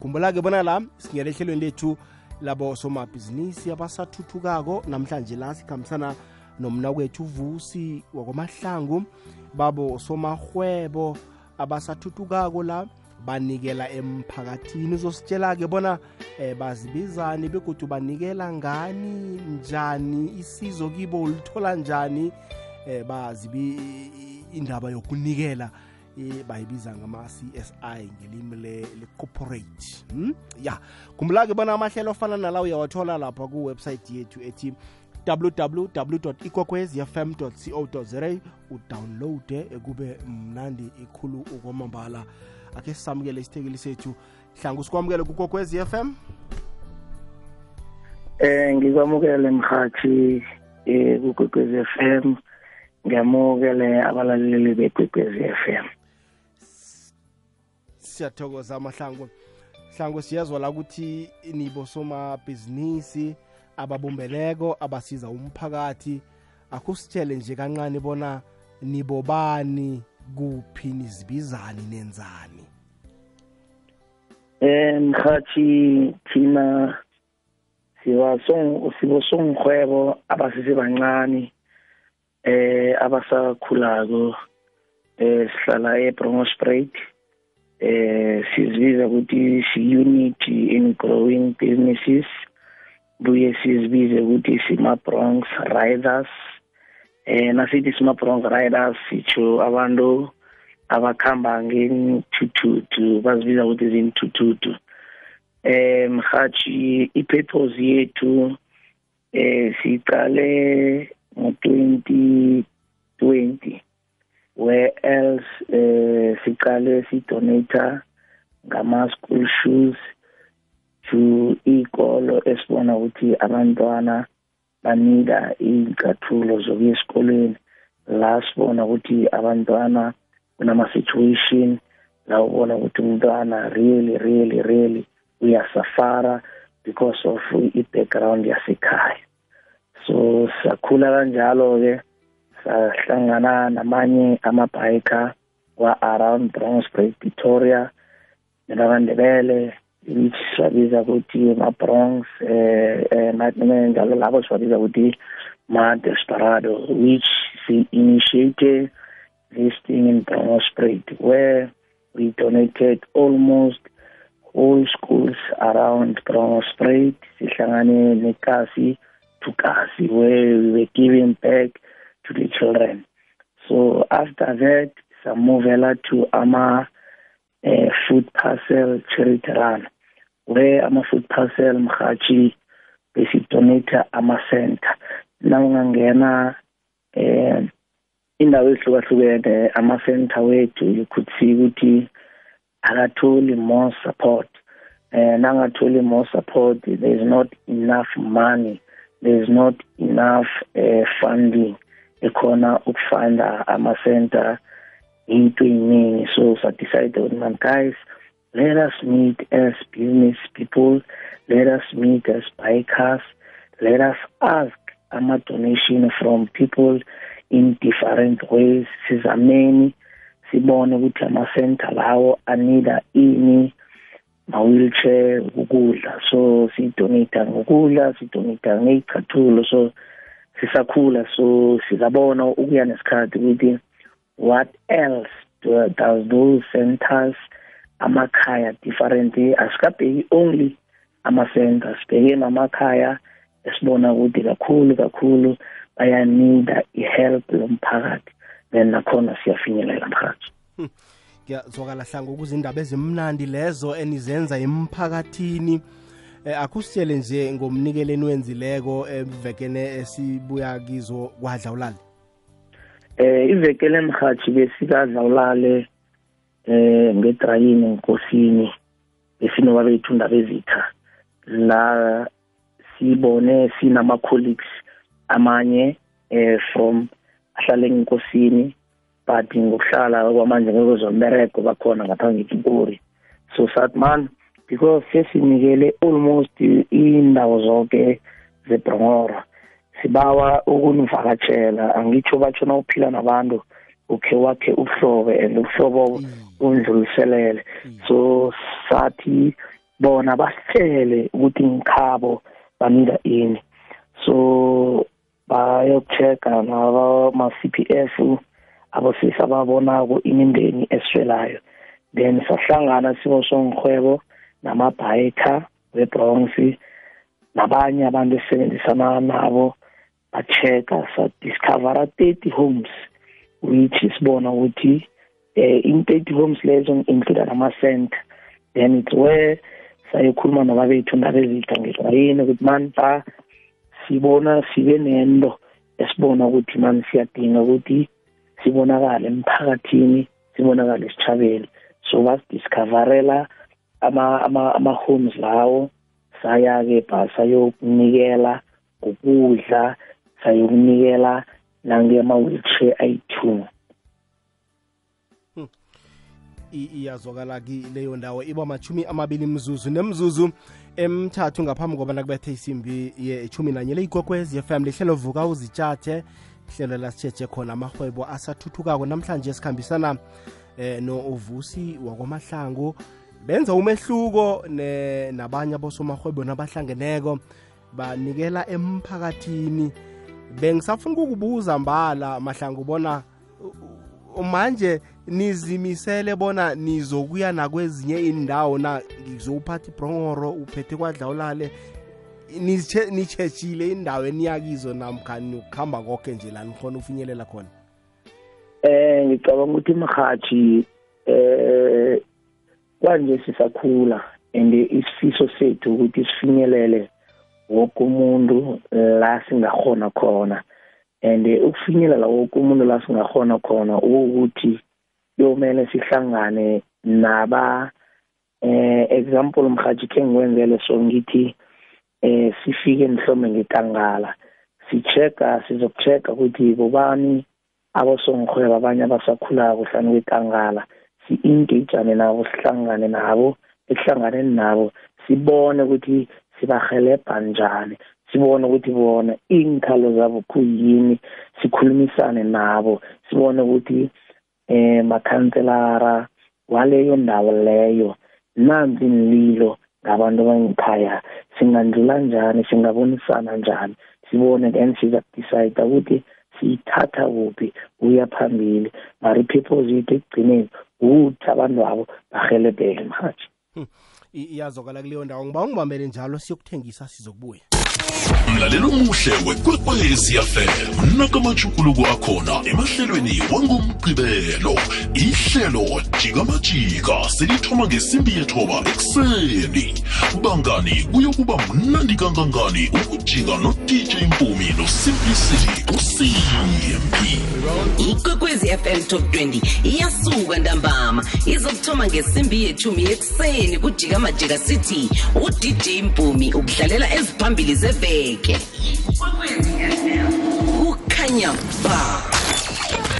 khumbula-ke bona la singele ehlelweni lethu labo somabhizinisi abasathuthukako. Namhlanje la sikhambisana nomna kwethu uvusi wakwamahlangu babo somahwebo abasathuttukako la banikela emphakathini. Uzositshela-ke bona eh, bazibizani begodwa banikela ngani njani isizo kibo ulithola njani? Eh, bazibi indaba yokunikela eh, bayibiza ngama-csi ngelimi le-corporate. Hmm? ya khumbula-ke bona amahlelo afana nala uyawathola lapha kuwebsayithi yethu ethi www ikwekwezfm co za udownloade kube mnandi ikhulu ukwamambala. Akhe sisamukele isithekeli sethu. Hlanga usikwamukele kukokwez FM eh ngikwamukele mhathi eh f FM ngiyamukele abalaleli bekwekwez FM siyathokoza amahlango hlango siyazwa la ukuthi nibo somabhizinisi ababumbeleko abasiza umphakathi. Akusitshele nje kancane bona nibobani kuphi nizibizani nenzani? Eh mhathi thina siba song sibo songhwebo abasise bancane eh abasakhulako eh sihlala eBrongospruit eh sizibiza ukuthi si unity in growing businesses. Buye sizibize ukuthi sima Bronx Riders. Eh nasithi sima Bronx Riders sitsho abantu abakhamba ngentuthutu bazibiza ukuthi zintuthutu eh mhathi ipurpose yethu eh siqale ngo-2020 where else eh siqale sidonata ngama-school shoes to ikolo esibona ukuthi abantwana banika iy'ncathulo zokuya esikolweni. La sibona ukuthi abantwana kunama-situation la ubona ukuthi umntwana really really really uyasafara because of i-background yasekhaya. So sakhula kanjalo-ke sahlangana namanye amabhiker wa-around Bronxburg Pretoria nabandebele which siwabiza ukuthi ma-Bronx eh njalo labo siwabiza ukuthi ma-Desperado which si-initiated this thing in Bronxburg where we donated almost all schools around Bronxburg sihlangane nekasi to kasi where we were giving back to the children. So after that, samuvela to ama uh, food parcel charity run, where ama food parcel mhachi besidonate ama center. Na ungangena eh indawo ehlukahlukene ama center wethu you could see ukuthi akatholi more support. Eh nangatholi more support there is not enough money there is not enough uh, funding ekhona ukufanda ama-center into eyiningi so sadecide ukuthi man guys let us meet as business people let us meet as bikers let us ask ama-donation from people in different ways. Sizameni sibone ukuthi ama-center lawo anida ini ma-wheelchair ukudla. So sidonata ngokudla sidonata ngey'cathulo. So sisakhula so sizabona ukuya nesikhathi ukuthi what else do, does those centers amakhaya different asikabheki only ama-center sibheke namakhaya esibona ukuthi kakhulu kakhulu bayanida i-help lomphakathi then nakhona siyafinyelela mphakathi ngiyazwakala hlanga ukuze indaba ezimnandi lezo enizenza emphakathini. eh, akusitshele nje ngomnikeleni wenzileko evekene esibuya kizo kwadla ulale. Eh ivekele emhathi besikadla ulale eh ngedrayini nkosini besinoba bethu indaba ezitha la sibone sinama colleagues amanye eh from ahlale enkosini but ngokuhlala kwamanje ngekwezombereko bakhona ngapha ngepitori so sathi man because sesinikele almost indawo zonke zebhrongora sibawa ukunivakatshela angitsho batsho na uphila nabantu ukhe wakhe ubuhlobo and ubuhlobo undluliselele. So sathi bona bahlele ukuthi ngikhabo banika ini. So bayokuchecka nabama-CPF abosisa babonako imindeni eswelayo then sahlangana sibosongihwebo namabhayiker we-bronx nabanye abantu esisebenzisana nabo ba-check-a sadiscovera thirty homes which sibona ukuthi eh in thirty homes lezo include nama-center. Then it's where sayokhuluma nababethu ndabezitha ngelayini ukuthi mani ba sibona sibe nento esibona ukuthi mani siyadinga ukuthi sibonakale emphakathini sibonakale esitshabeni so basidiscoverela ama-homes lawo saya-ke ba sayokunikela ukudla sayokunikela nangema-wheelchair ayi-two. Iyazwakala kileyo ndawo iba machumi amabili mzuzu nemzuzu emthathu ngaphambi kobana kubethe isimbi yechumi nanye. Leyigogwezi fm lihlelo vuka uzitshathe ihlelo lasitsheje khona amahwebo asathuthukako. Namhlanje sikhambisana eh, no-uvusi wakwamahlangu benza umehluko ne, nabanye abosomahwebo nabahlangeneko banikela emphakathini. Bengisafuna ukukubuza mbala mahlangu bona manje nizimisele bona nizokuya nakwezinye indawo na? Ngizowuphatha ibronghoro uphethe kwadlawulale nitsheshile indawo eniyakizo namkhani ukuhamba konke nje la nikhona ufinyelela khona? Eh ngicabanga ukuthi mhathi eh kwanje sisakhula and isifiso sethu ukuthi sifinyelele woke umuntu la singakhona khona. And ukufinyelela woke umuntu la singakhona khona ukuthi kuyomele sihlangane naba eh example mhathi ke ngiwenzele so ngithi eh sifike mhlombe ngekangala sichecka sizokuchecka ukuthi bobani abosongihweba abanye abasakhulako hlanu kwekangala si-engagane nabo sihlangane nabo ekuhlanganeni nabo sibone ukuthi sibahelebha njani sibone ukuthi bona iy'nkhalo zabo kuyini sikhulumisane nabo sibone ukuthi eh makhanselara waleyo ndawo leyo nanzi inlilo ngabantu abangikhaya singandlula njani singabonisana njani sibone then siza-decide ukuthi siyithatha kuphi kuya phambili. Mari i-purpose yethu ekugcineni ukuthi abantu abo bahelebheke mhathi iyazokala kuleyo ndawo. Ngiba ungibambele njalo siyokuthengisa sizokubuya. Mlaleli omuhle wekwekwezi fm nakamajukuluko akhona emahlelweni wangomgqibelo. Ihlelo jikamajika selithoma ngesimbi yethoba ekuseni. Bangani kuyokuba mnandi kangangani ukujika no-dj mpumi nosimplicity usimbi ikwekwezi fm top 20 iyasuka ntambama izokuthoma ngesimbi yethumi ekuseni kujika majika city. Udj mpumi ukudlalela eziphambili zeveke. Kukhanya ba.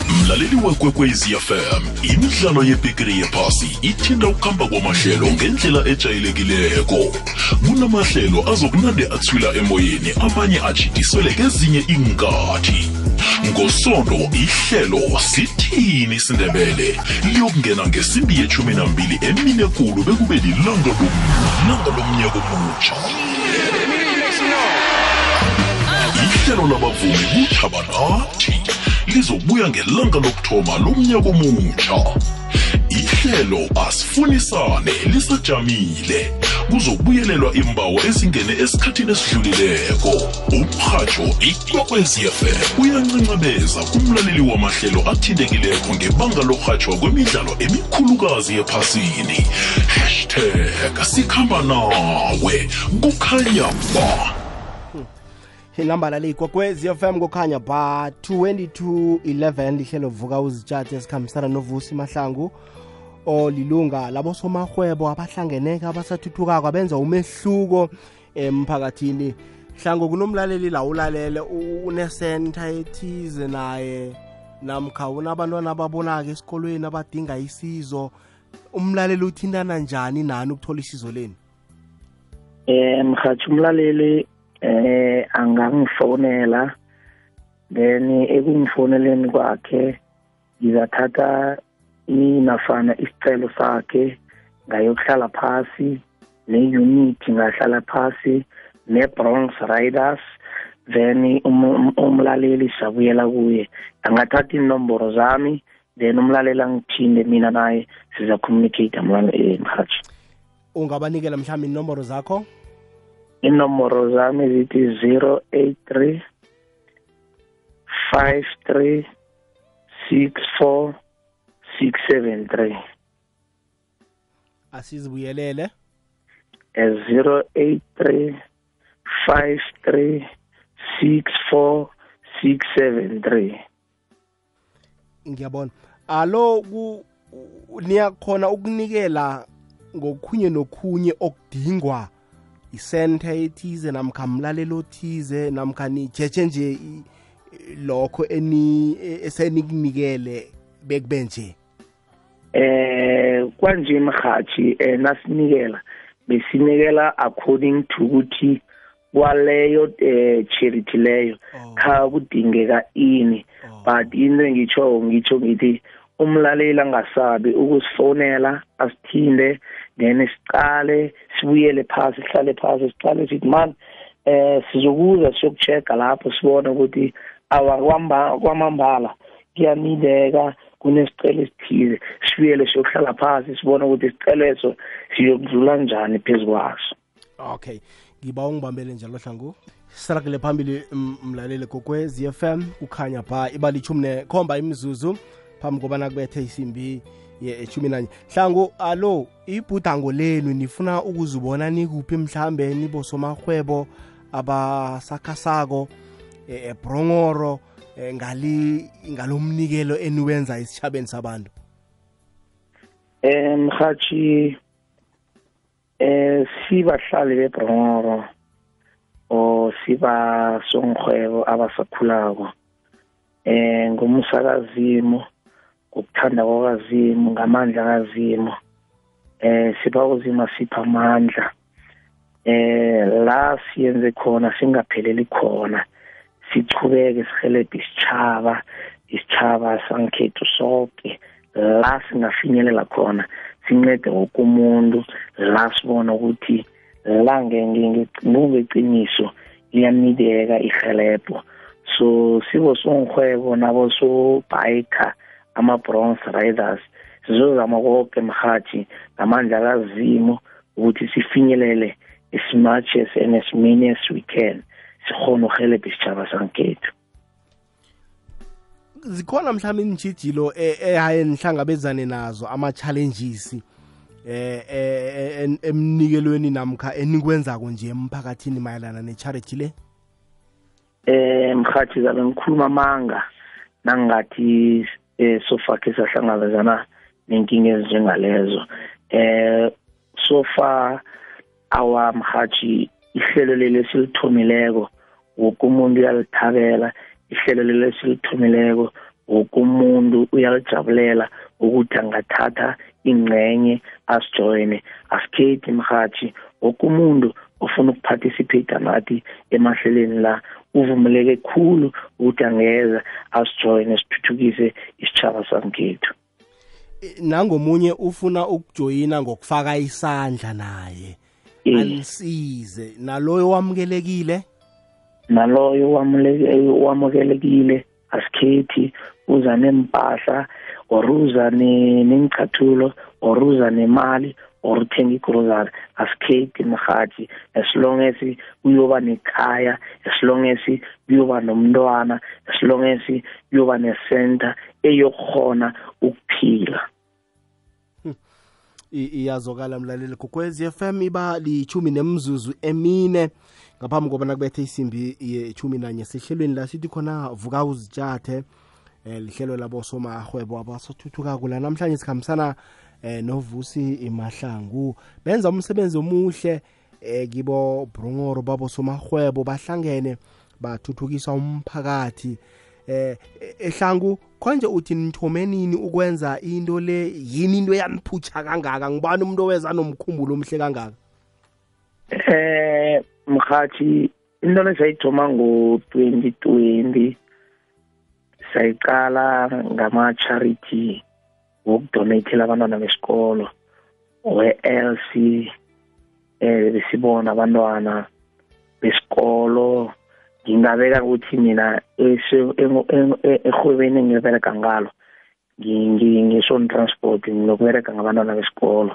Mlaleli wekwekwezi fm imidlalo yebhigiri yephasi ithinta ukuhamba kwamahlelo ngendlela ejayelekileko. Kunamahlelo azokunande athwila emoyeni amanye ajidiswele kezinye inkathi ngosondo ihlelo sithini isindebele? Liyokungena ngesimbi yechumi nambili emine kulu bekube lilanga lomnyaka omutsha ihlelo labavumi kuthaba nathi lizobuya ngelanga lokuthoma lomnyaka omutsha ihlelo asifunisane lisajamile. Kuzobuyelelwa imbawo ezingene esikhathini esidlulileko. Umrhatsho ikwekwezfm uyancancabeza kumlaleli wamahlelo athintekileko ngebanga lorhatshwa kwemidlalo emikhulukazi ephasini. Hashtag sikhamba nawe kukhanya ba. Inambala le ikwekwezi fm kukhanya ba. 2211 lihlelo vuka uzitshathe esikhambisana novusi mahlangu. Olilunga labosomahwebo abahlangeneka abasathuthukako abenza umehluko emphakathini. Hlango kunomlaleli la ulalele unesenta ethize naye namkha unabantwana ababonaka esikolweni abadinga isizo. Umlaleli uthintana njani nani ukuthola isizo leni? Eh mhathi umlaleli eh angangifonela then ekungifoneleni kwakhe ngizathatha inafana isicelo sakhe ngayokuhlala phasi ne-unity ngahlala phasi ne-bronx riders. Then um- umlaleli sabuyela kuye angathatha inomboro zami then umlaleli angithinde mina naye siza communicate emhathi ungabanikela mhlawumbe inomboro zakho? Inomboro zami zithi 083 53 64 673 asizibuyelele. 083 53 64 673 ngiyabona. Alo ku niyakhona ukunikela ngokhunye nokhunye okudingwa isente ethize namkha mlalelo othize namkha nijeje nje lokho eni esenikunikele bekube nje. Eh kwanje mhathi eh nasinikela besinikela according to ukuthi kwaleyo eh charity leyo Oh. kha kudingeka ini Oh. but into engitsho ngitsho ngithi umlaleli angasabi ukusifonela asithinde then siqale sibuyele phasi sihlale phasi siqale sithi man eh sizokuza siyokuchecka lapho sibone ukuthi awakwamba kwamambala kuyanideka kunesicelo esithize sibuyele siyokuhlala phasi sibone ukuthi isicelo eso siyokudlula njani phezu kwaso. Okay ngiba ungibambele njalo hlangu. Sirakele phambili m- mlaleli kokwez FM kukhanya pha ibali ichumi nekhomba imizuzu phambi kobana kubethe isimbi yeshumi nanye. Hlangu alo ibhudango lenu nifuna ukuzibona nikuphi mhlambe nibosomarhwebo abasakhasako eh, ebrongoro eh, ngali ngalomnikelo eniwenza esitshabeni sabantu? Eh mhathi eh sibahlali beBrongoro o siba songkhwebo abasakhulako. Eh ngumsakazimo ukuthanda kwakazimu ngamandla kazimu. Eh siba uzima sipha amandla. Eh la siyenze khona singapheleli khona. Sichubeke sihelebhe isitshaba isitshaba sangikhethu sonke la singafinyelela khona sincede woke umuntu la sibona ukuthi la ngeqiniso liyanideka ihelebho so sibo songhwebo nabo so-biker ama-bronze riders sizozama konke mhathi ngamandla kazimu ukuthi sifinyelele as much as and as many as we can. Sikhona uhelebhe isitshaba sankethu zikhona mhlawumbe intshijilo ehaye nihlangabezane nazo ama-challenges eh eh, em- emnikelweni namkha enikwenzako nje emphakathini mayelana ne-charity le? Eh mhathi zabe ngikhuluma amanga nangathi eh sofa ke sahlangabezana nenkinga ezinjengalezo. Eh sofa awa mhathi ihlelo leli silithomileko woke umuntu uyalithabela ihlelo leli silithomileko woke umuntu uyalijabulela ukuthi angathatha ingcenye asijoyine. Asikhethi mhathi woke umuntu ofuna ukuparticipate nathi emahlelweni la uvumeleke khulu ukuthi angeza asijoyine sithuthukise isitshaba sankethu Eh, nangomunye ufuna ukujoyina ngokufaka isandla naye anisize naloyo wamukelekile? Naloyo wamukelekile asikhethi uza nempahla or uza ne- nencathulo or uza nemali or uthenga igrosari asikhethi mhathi as long as uyoba nekhaya as long as uyoba nomntwana as long as uyoba necenter eyokhona ukuphila. Iyazokala mlaleli. Kokwezi FM iba lichumi nemzuzu emine. Ngaphambi kobana kubethe isimbi yechumi nanye sehlelweni la sithi khona vuka uzitshathe eh lihlelo labo somahwebo abasathuthukako la namhlanje sikhambisana eh novusi imahlangu benza umsebenzi omuhle eh kibo brungoro babo somahwebo bahlangene bathuthukisa umphakathi. Eh ehlangu konje uthi nithome nini ukwenza into le yini into yaniphutsha kangaka? Ngibani umuntu oweza nomkhumbulo omhle kangaka? Eh mhathi into lesayithoma ngo-2020 sayiqala ngama-charity wokudonatela abantwana besikolo we-lc eh besibona abantwana besikolo. Ngingabeka ukuthi mina ehwebeni engibereka ngalo ngisho transport nginokubereka ngabantwana besikolo.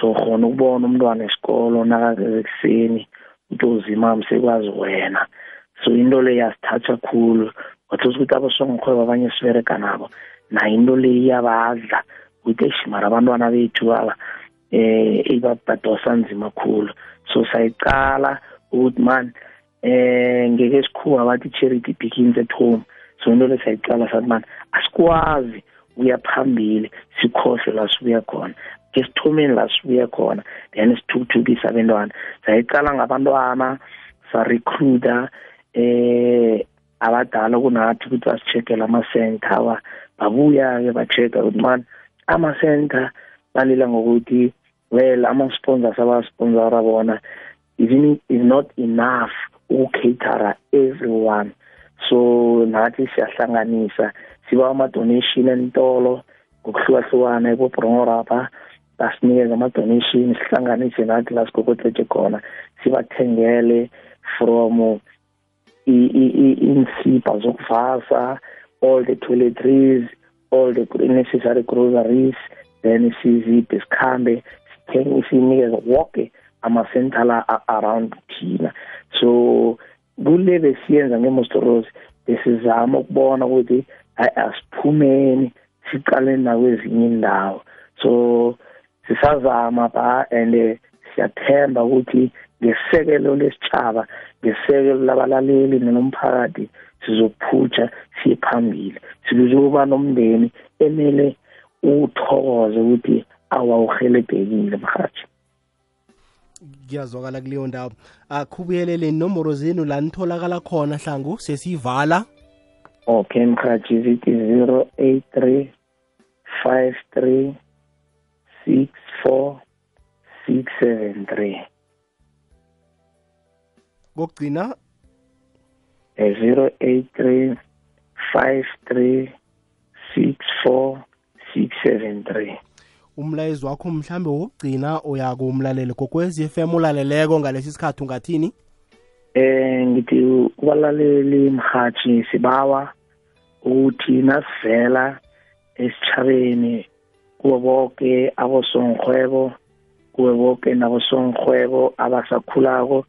So khona ukubona umntwana esikolo nakazeze ekuseni utozimam sekwazi wena. So into le yasithatha khulu wathosa ukuthi abosongirhwebo abanye sibereka nabo nayo into le iyabadla ukuthi eshimara abantwana bethu aba eh ibabadosa nzima khulu. So sayicala ukuthi man eh ngeke sikhuwa bathi charity begins at home. So into lesayicala sathi man asikwazi ukuya phambili sikhohle la sibuya khona. Ke sithomeni la sibuya khona then sithukuthukisa abantwana sayicala ngabantwana sarecruiter eh abadala kunathi ukuthi basicheckele ama-center awa babuya-ke ba-check-a ukuthi man ama-center balila ngokuthi well ama-sponsors abasponsora bona is not enough ukukatera everyone. So nathi siyahlanganisa siba ama-donation entolo ngokuhlukahlukana ebobrongrapa basinikeze ama-donation sihlanganise nathi la sigokotletshe khona sibathengele from insipha zokuvasa all the toiletries all the necessary groceries then siziphe sikhambe sithenge sinikeze wonke ama-center la around thina so kule besiyenza ngemostros besizama ukubona ukuthi hayi asiphumeni siqaleni nakwezinye indawo. So sisazama ba and siyathemba ukuthi ngesekelo lesitshaba ngesekelo labalaleli nomphakathi sizophutsha siye phambili. Siluzokuba nomndeni emele uthokoze ukuthi awawuhelebhekile mhathi kuyazwakala kuleyo ndawo. Akhubuyelele inomboro zenu la nitholakala khona hlangu sesiyivala okay mhathi zithi 083 53 64 673 kokugcina? 083 53 64 673 umlayezo wakho mhlambe wokugcina uyako umlaleli kokwezi FM ulaleleko ngalesi sikhathi ungathini? Eh ngithi kubalaleli mhathi sibawa ukuthi nasivela esichabeni kuwe bonke abosongkhwebo kuwe bonke nabosongkhwebo abasakhulako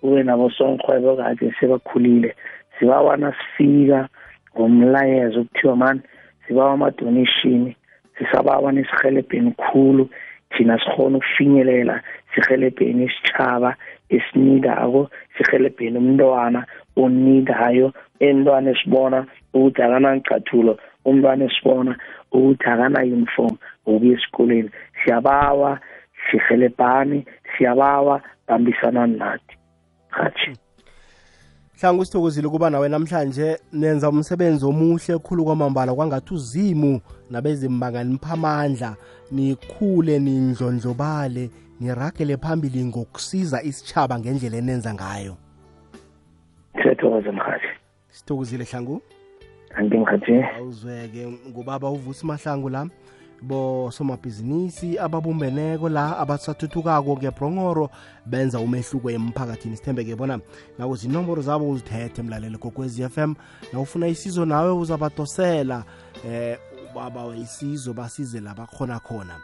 kube nabosongkhwebo kade sebakhulile. Sibawa nasifika ngomlayezo kuthiwa mani sibawa ama-donation. Sisabawa nesihelebheni khulu. Thina sikhona ukufinyelela sihelebheni isitshaba esinidako sihelebheni umntwana onidayo. Entwana esibona ukuthi akanacathulo umntwana esibona ukuthi akana-uniform wokuya esikoleni siyabawa sihelebhani siyabawa bambisana nathi. Hatshi hlangu sithokozile ukuba nawe namhlanje. Nenza umsebenzi omuhle khulu kwamambala kwangathi uzimu nabezimbanga nipha amandla nikhule nindlondlobale niragele phambili ngokusiza isitshaba ngendlela enenza ngayo. Siyathokoza mkhathi sithokozile hlangu. Anti mkhathi awuzweke. Ngubaba uvusi mahlangu la. Bosomabhizinisi ababumbeneko la abasathuthukako ngebrongoro benza umehluko emphakathini. Sithembeke bona nawo zinomboro zabo uzithethe mlaleli kokwezi m. Nawufuna isizo nawe uzabadosela eh baba isizo basize la bakhona khona